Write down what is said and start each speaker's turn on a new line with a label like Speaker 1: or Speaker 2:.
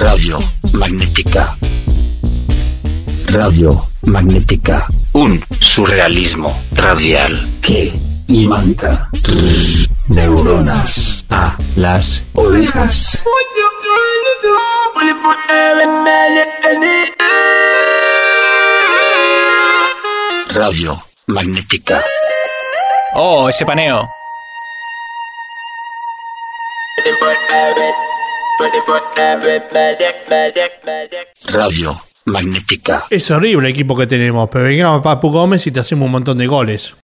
Speaker 1: Radio Magnética. Radio Magnética. Un surrealismo radial que imanta tus neuronas a las orejas. Radio Magnética.
Speaker 2: Oh, ese paneo.
Speaker 1: Radio Magnética.
Speaker 3: Es horrible el equipo que tenemos, pero vengamos a Papu Gómez y te hacemos un montón de goles.